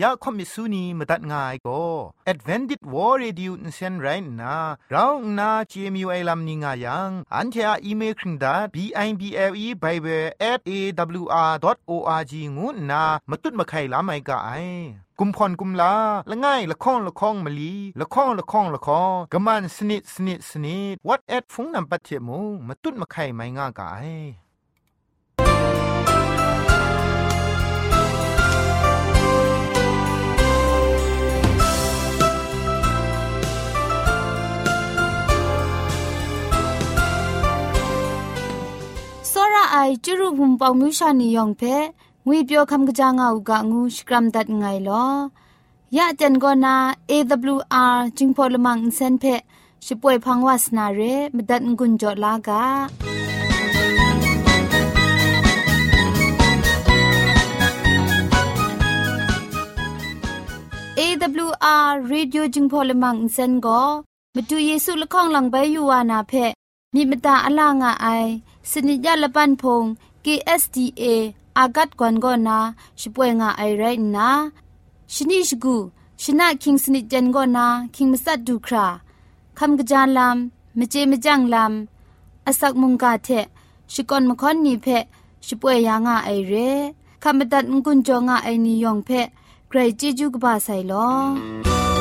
อยากคมิสุนีมตัดง่ายก็ Advented War Radio นเซนไรน่ะเราหน้า CMU ไอ้ลัมนิง่ายังอันเทออีเมลคิงดา b i b l e bible at a w r o r g งูน่ะมาตุ้ดมาไข่ลาไม่กะไอกุมพรกุมลาละง่ายละค้องละค้องมะลีละค้องละค้องละค้องกะมันสนิดสนิดสนิด what at ฟงนำปัจเจมูมาตุ้ดมาไข่ไม่ง่าก่าย ไอจูรุภุมปองมิวชานียองเพงวยเปียวคำกะจางเอากะงูสกรัมดัดไงลอยะจันกอนา AWR จิงพอลมังอินเซนเพช่วยพังวาสนาเรมดัดงุนจอลากาเอวอาร์เรดิโอจึงพอลมังอินเซนก็มาดูเยซูละข้องหลังใบยูวานาเพมีมตาอลางอไอ สนิยาละปันพง KSDA อากัดกวนก็นาช่วยงาไอไรนะชนิชกูชนะคิงสนิจันก็นาคิงมัสัดดูคราคำกระจานลำมเจมจังลำอาศักมุงกาเทชิกอนมคอนนีเพช่วยยางาไอเรคำบัดงกุนจงาไอนิยองเพใครจีจูกบาไซลอ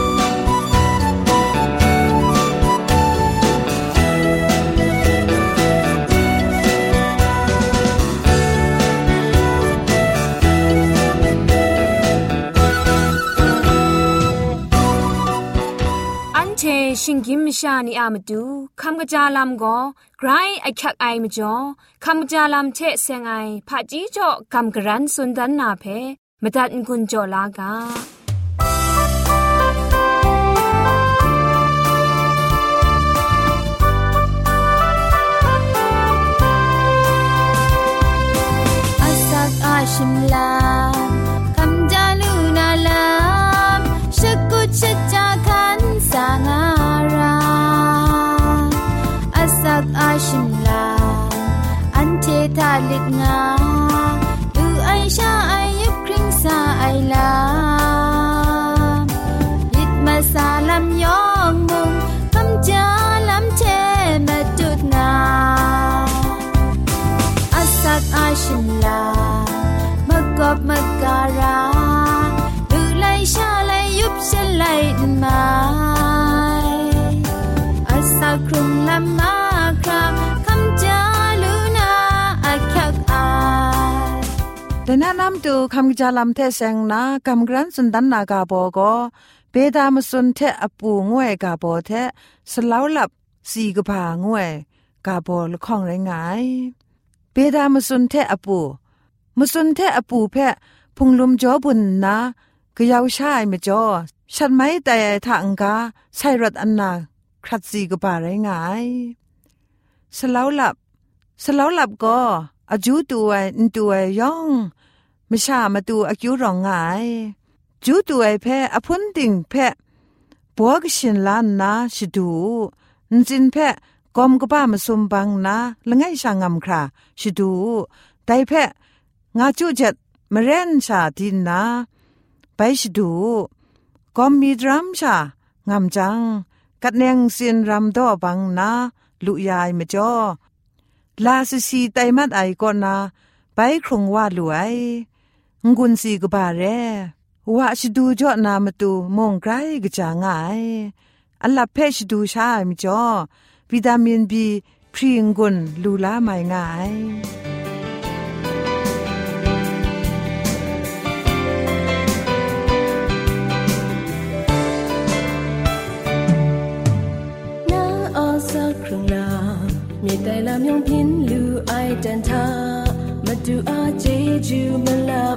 ชชิงกิมชานีอามาดูคำกระจาลำก็ไกรไอคักไอมาจ่อคำกระจาลำเชเซงไอผาจีจ่อคำกระรันสุนดันนาเพมาตัดกุญจ่อลากาชิมลา ชิมลา อันเททาลิดงาตือไอชาไอยุบคริงสาไอลาลิดมาสาลำยองมุงคำจาลำเทมาจุดงาอัสักอาชิมลามากอบมา แต่แนะนำตูคำจาลำเทเซงนะคำกรันสุนดันนากาโบก็เบดามสุนเทอปูงวยกาโบเทสลาวลับสีกผางวยกาโบลข้องไรงายเบดามสุนเทอปูมสุนเทอปูเพะพุงลุมจอบุญนะก็ยาวชายมจอฉันไม่แต่ทางกาใส่รถอันนาครัดสีกบาไรงายสลาวลับสลาวลับก็อาจูตัวอินตัวย่อง ม่ชามาตูอากิวรองไงจูตัวไอแพอพุนติงแพ้ปัวกชินลานนาชิดูนจินแพกอมกบ้ามาสมบังนาละไงช่างงำคราชิดูไตแพงาจูจ็ดมเรนชาดินนาไปชิดูกอมมีดรัมชางำจัง กัดเนงสินรำดอบังนาลุยายมจ่อลาสสีไตมัดไอก่อนนาไปครงว่าลวย งุนสีกบาเรวะชดูจ่อนามตูมงไกรกจางายอัลลาเพชดูชามิจ่อวิตามินบีพรีงกุนลูลาไมางายนางออสครึ่งลามีแต่ลำยองพินลูไอจันทามาดูอาเจจูมาลา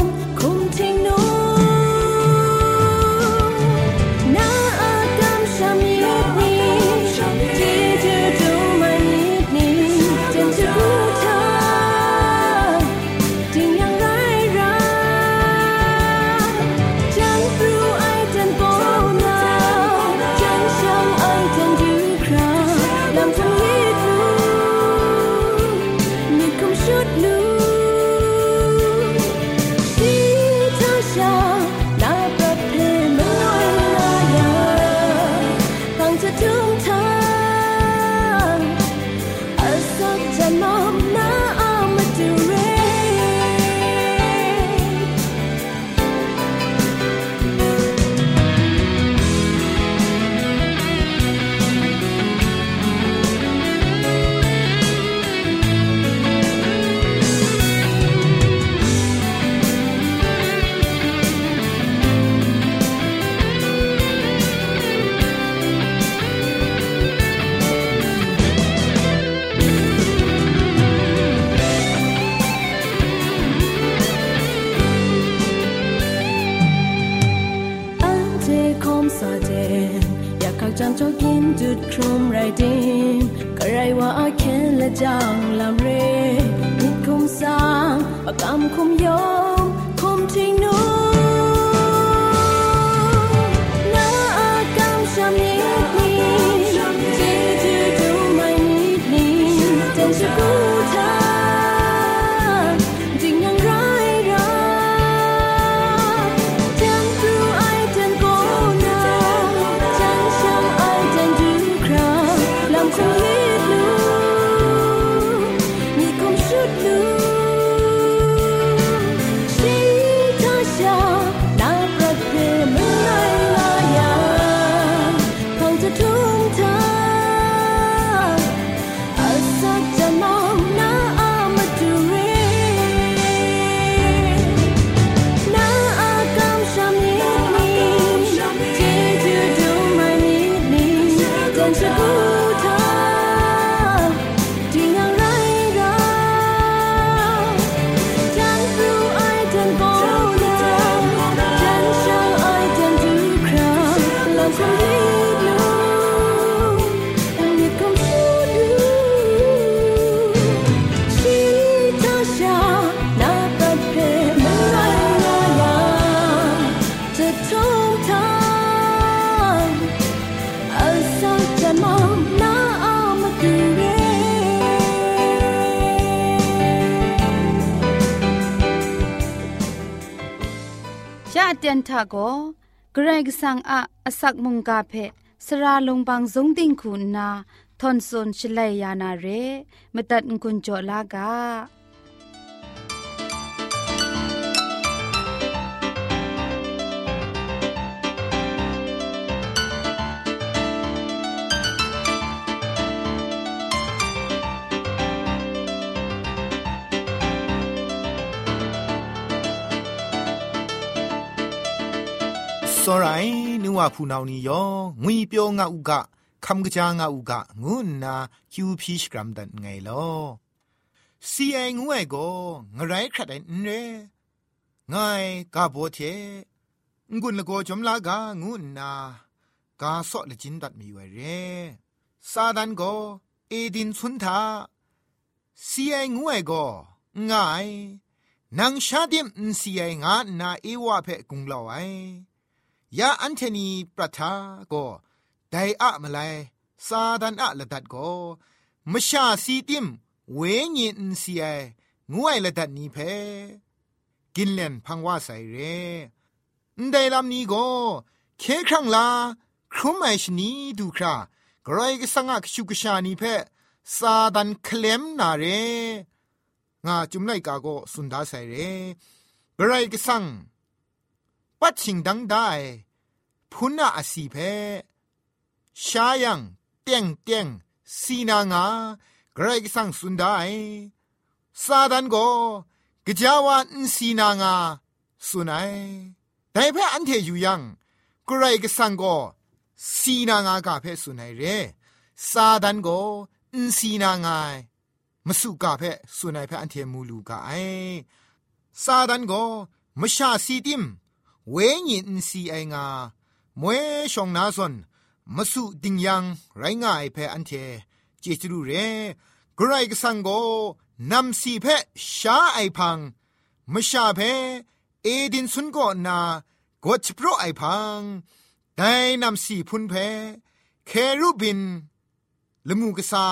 ทาโกเกรกสังอะอสักมุงกาเพสราลงบางสงติงคุณนาทอนซนชลัยยานาเรมตัดกุญจลากา စောရိုင်းနုဝဖူနောင်နီယောငွေပြောငါဥကคำกะจางาอุกะงุนนาคิวพีชกรัมดันไงลอซีไองวยก็งไรครัดไอนเรไงกาโบเทงุนละโกจอมลากางุนนากาซอละจินดัดมีไวเรซาดันก็เอดินสุนทาซีไองวยก็ง่ายนางชาดิมซีไองานาเอวะเพกุงลาวไอ ยาอันเทนีประทาก็ไดอะมาไลซาดันอะละดัดก็มชาซีติมเวญินซีไองวยละดัดนี้เพกินเลนพังว่าใส่เรไดลำนี้ก็เคครั้งลาครุมไอชนีดูครากรายกสังกชุกชานีเพซาดันเคลมนาเรงาจุมไลกาโกสุนดาใส่เรกรายกสัง ปัดชิงดังได้พุนนาอสีเพชายังเตียงเตียงสีนางากรกสังสุนได้ซาดันโกกะจาวาอินสีนางาสุนัยแต่เพออันเทอยู่ยังกรกสังโกสีนางากาเพสุนัยเรซาดันโกอินสีนางายมสุกาเพสุนัยเพออันเทมูลูกาไอซาดันโกมชาสีติม เวญินซีไองามวยชองนาซอนมสุดิงยังไรง่ายเพออันเทเจจรูเรกรายกสังโกนำสีเพชาไอพังมชาเพเอดินสุนโกนากดโปรไอพังได้นำสีพุนเพเครูบินละมูกษา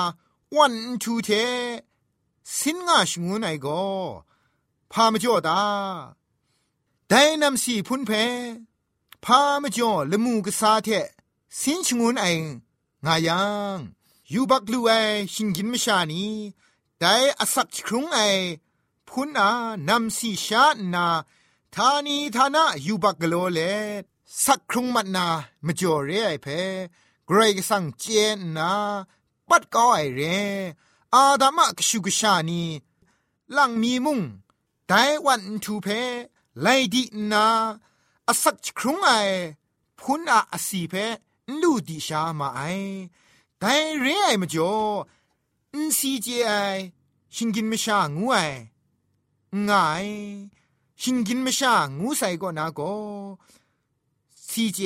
วันทูเทสินงาชงูไนโกพามจ่อดา ไดนำสีพุนเพพามจ่อละมูกษาเทสินชงูนไองายังยูบักลูไอชิงกินมชานีไดอสักครุงไอพุนอานำสีชานาทานีทานะยูบักกโลเลสักครุงมันนามจ่อเรไอเพเกรกสังเจนนาปัดก้อไอเร อาดามะกชุกชานีลังมีมุงไดวันทูเพ ไลดีนาอสักครุงไอพุนอาอสีเพลูดิชามาไอแต่เรไอมจ่ออินซีเจไอชิงกินไม่ชางูไอง่ายชิงกินไม่ชางูใส่ก็นาโกซีเจ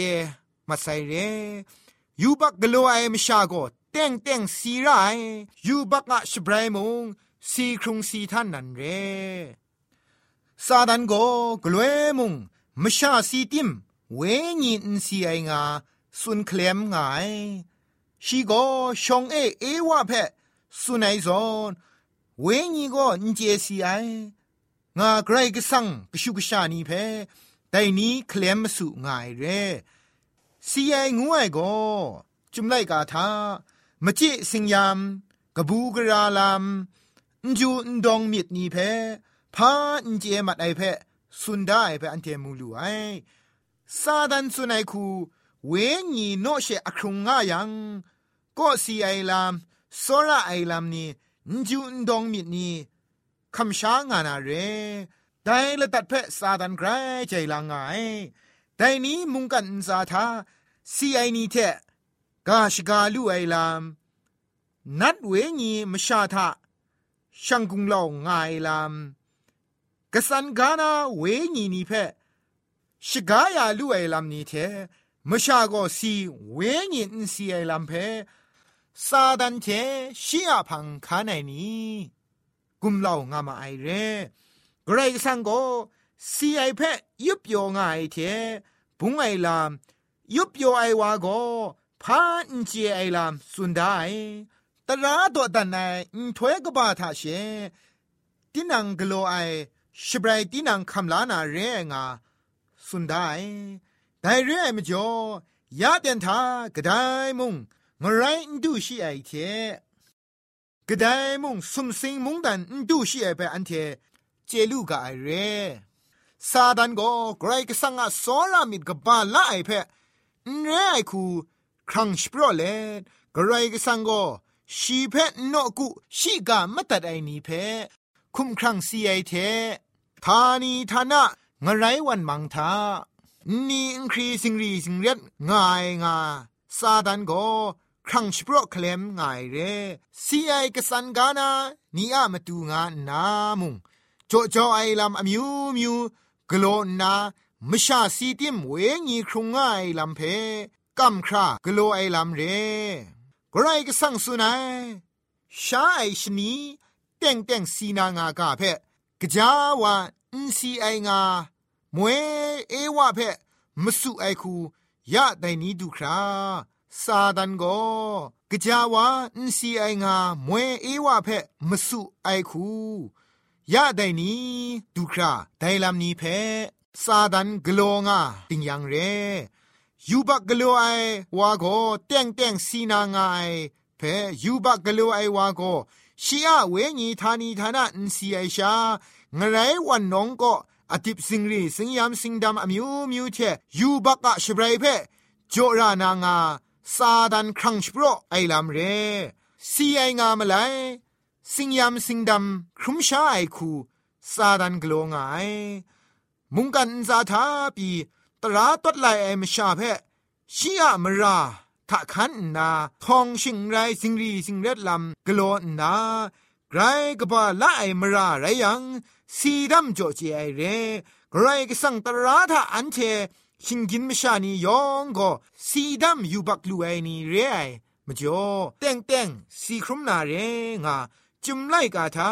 มาใส่เรยูบักกลัวไอมชาโกเต้งเต้งสีไรยูบักอะชบรายมงสีครุงสีท่านนันเร ซาดันโกกลวยมุงมชาสีติมเวญีนซีไองาสุนเคลมงายชีโกชงเอเอวะเพสุนไยซอนเวญีโกนเจซีไองาไกรกสังกชุกชานีเพไดนี้เคลมสุงายเรซีไองวยโกจุมไลกาทามจิสิงยามกบูกราลามจูนดองมิดนีเพ พาอินเจมัดไอเพสุนได้เพอันเทมูลูไอซาดันสุนัยคูเวญีโนเชอครุงงายังก็สีไอลามโซระไอลามนี่จูนดองมิดนี่คำช้างานาเรได้ละตัดเพซาดันไกรใจลางไงแต่นี้มุงกันซาทาซีไอนีเทกาชกาลูไอลามนัดเวญีมชาทาช่างกุงเล่าง่ายลาม กสันกานาเวญีนีเพชกายาลูไอลามนีเทมชาโกซีเวญีอินซีไอลามเพซาดันเทชิอาพังคาไนนีกุมเล่างามาไอเรกรสังโกซีไอเพยุบโยง่ายเทบุงไอลามยุบโยไอวาโกพาอินเจไอลามสุนไดตราตัวดันไออินถวยกบาทาเชตินังกโลไอ ชบรายตินังคำลานาเรงาสุนได้แต่เรื่องมจ่อยาเดนทากระไดมุงงไรดูชีไอเทกระไดมุงสุมสิงมุงดันดูชีไอไปอันเทเจลูกาไอเรซาดันโกไกรกสังอะสอรามิดกบาละไอเพนเรไอคูครั้งสปรเลกรายกสังโกชีเพนอกุชีกามตัดไอนีเพ คุมครังซีไอเททานีทานะงไรวันมังทานี่อินครีสิงรีสิงเรียดง่ายงาซาดันโกครังสปรเคลมง่ายเรซีไอกสันกานานี่อะมาตูงานามุงโจโจไอลำอมิวมิวกโลนามชาสีติมเวงีครุงง่ายลำเพกัมครากโลไอลำเรกรก็สั่งสุนัยชาไอชนี เต่งเต่งสีนางากาเพกจาวาอินซีไองามวยเอวะเพมสุไอคูยะไดนี้ดูคราซาดันโกกจาวาอินซีไองามวยเอวะเพมสุไอคูยะไดนี้ดูคราไดลำนี้เพซาดันกลัวงาติงยังเรยูบักกลัวไอวาโกเต็งเต็งสีนางไอเพยูบักกลัวไอวาโก ชียเวญีธานีธานะอินสีไอชางไรวันน้องก็อติบสิงรีสิงยามสิงดำอมิวมิวเทยูบักอะชบรเพจรานางาซาดันครังชโปรไอลำเรสีไองามไลสิงยามสิงดำครุมชาไอคูซาดันกลัวงไอมุงกันซาทาปีตราตัดไลไอมชาเพชียมรา ทะคันนาทองชิงไรสิงรีสิงเร็ดลำกโลนนาไกรกบาละไอมราไรยังสีดำโจเจไอเรไกรกสังตราทะอันเทชิงกินมชานียองก็สีดำอยู่บักลูไอนี่เรไอมจ่อเต็งเต็งสีครุมนาเรงาจุมไลกาทา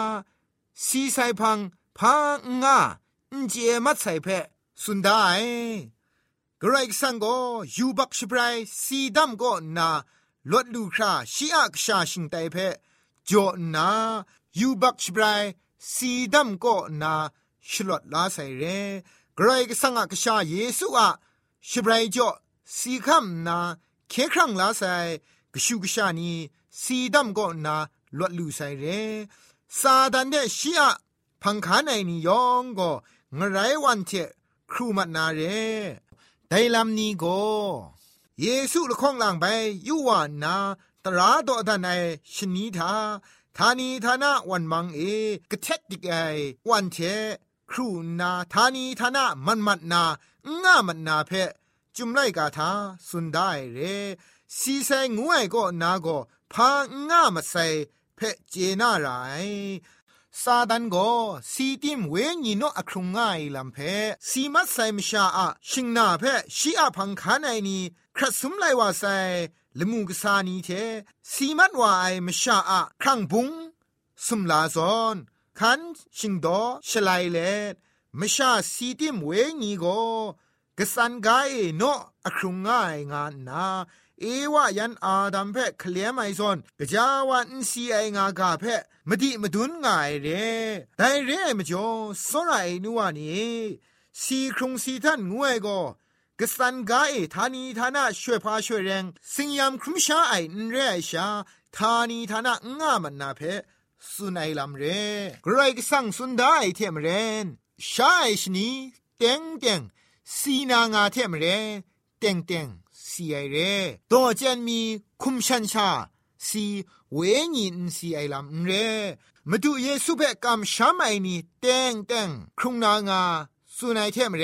สีไซพังพังงาเจมัดใส่เพสุดได้ กรกสังโกยูบักชบรายสีดำก็นาลดลูคราชีอักชาชิงไตเพจอนายูบักชบรายสีดำก็นาชลดลาใส่เรกรกสังอักชาเยซูอะชบรายจอสีคำนาเคครั้งลาใส่กชูกชานีสีดำก็นาลดลูใส่เรซาดันเดชีอะพังคาในนิยองก็งไรวันเทครูมัดนาเร ไดลำนี้โกเยซูละข้องหลังไปยุวานาตราดอดันไอชนีทาทานีทานาวันมังเอกระเทติกไอวันเทครูนาทานีทานามันมัดนาง่ามันนาเพจุมไลกาทาสุนได้เรสีใส่งวยก็นาก็พาง่ามาใส่เพเจนาไร ซาดันโกสีติมเวญีโนอครุงง่ายลำเพสีมัดไซมชาอะชิงนาเพชีอะพังคานไอนีครัสุมไลว่าไซละมูกษานีเทสีมัดว่าไอมชาอะครังบุงสุมลาซอนคันชิงโดชลายเลมชาสีติมเวญีโกกสันกายโน อครุงง่ายงานนาเอวายันอาดัมเพเคลียไมซอนกะจาวันซีไองากาเพมดิมดุนง่ายเรไดเรมจ่อสรายนัวนี่สีครุงสีท่านงวยก็กสันกายทานีทานะช่วยพาช่วยแรงสิงยามครุมชาไอนเรชาทานีทานะง่ามันนาเพสุนัยลำเรกรก็สั่งสุนได้เทมเรนชาไอชนีเต็งเต็งสีนางาเทมเร เต็งเต็งสีไอเรตัวเจนมีคุมชันชาสีเวญินสีไอลำเรมาดูเยซูเบกำชามไอนี่เต็งเต็งครุงนางาสุนัยเทมเร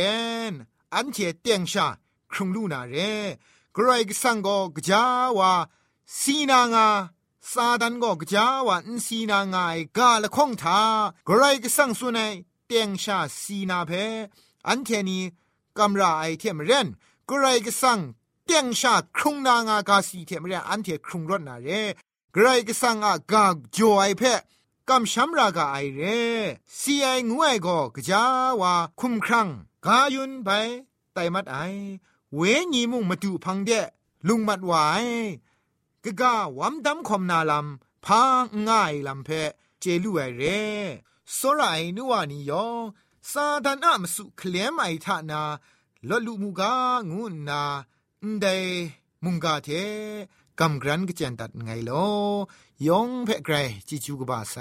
นอันเทเต็งชาครุงลูนาเรกรก็สั่งก็กจาวาสีนางาซาดันก็กจาวันสีนางายกาละคงทากรก็สั่งสุนัยเตียงชาสีนาเพอันเทนีกำราไอเทมเรน กรก็สั่งเตียงชาครุงนางากาสีเทมเรนอันเทครุงรถนาเรกรก็สั่งอากาจอยเพกำช้ำรากาไอเรสีไองวยก็กจาว่าคุมครังกายุนไปไตมัดไอ เวญีมุงมาดูพังเดลุงมัดไวกะกาวัมดำคอมนาลำพางง่ายลำเพเจลูไอเรสรายนัวนิยองซาดานอะมสุเคลมไอทานา ลลุมูกางุนนาอันเดมุงกาเทกำกรันกจันตัดไงลอยองเพ่ไกรจิจูกบาไซ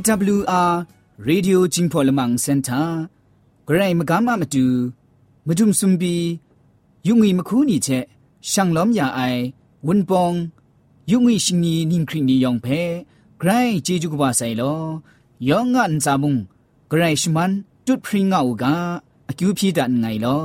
AWR Radio Jingpolamang Center ဂရိတ်မကမမတူမဒုံစွန်ဘီယုံငီမခူးနီချက်ရှန်လောမ်ယာအိုင်ဝန်ပောင်ယုံငီရှင်နီနင်းခရင်နီယောင်ဖဲဂရိတ်ဂျေဂျူကဘာဆိုင်လောယောငန်ဇာမုံဂရိတ်ရှမန်တုတ်ဖရင်ငါဥကအကျူဖြီဒန်ငိုင်လော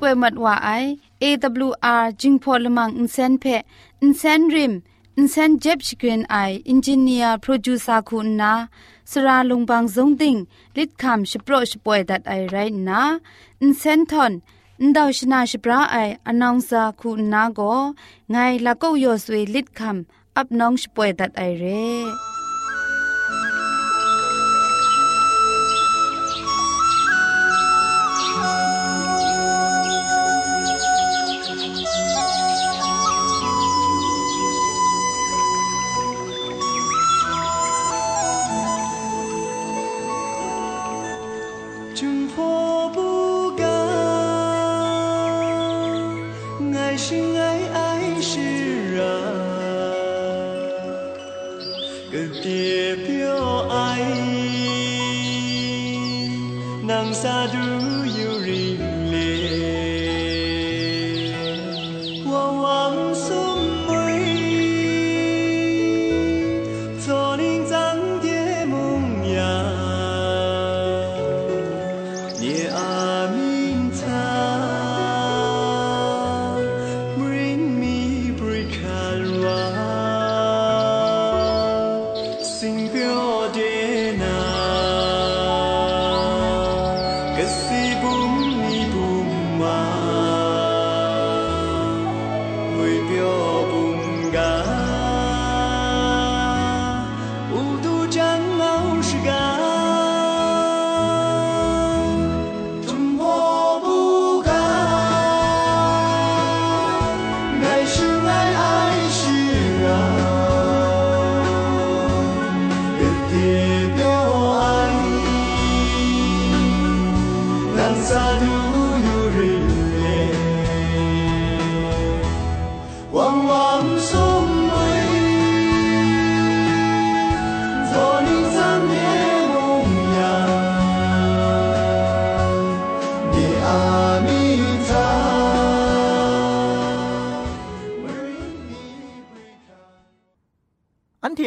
ป่วยมัดว่าไอ AWR จึงพอลมังอินเซนเพอินเซนริมอินเซนเจ็บชกรีนไออินจิเนียร์โปรดิวซาคุณนาสราลงบางสงติงลิดคำชิโปรชป่วยดัดไอไรนาอินเซนทอนอินดาวชนาชิปราไออนองซาคุณนาโกไงลัก็ยอสเวลิดคำอับน้องชป่วยดัดไอเร่ I do you relate?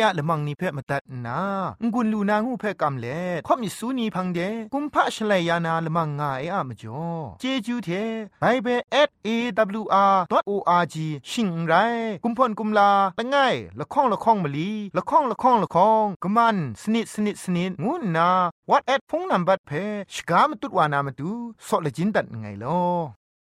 ရဲะละมังนิเพ่มาตัดนางุนลูนางูเพ่กำเล่ข่อมิสูนีพังเดกุมพะชเลยานาละมังงาเออะมจ่อเจจูเทไบเบิล @awr.org ชิงไรกุมพ่นกุมลาละง่ายละข้องละข้องมะลีละข้องละข้องละข้องกะมันสนิดสนิดสนิดงูนา what at พงนัมเบัดเพชกามตุดวานามตุซอเลจินดัดไงลอ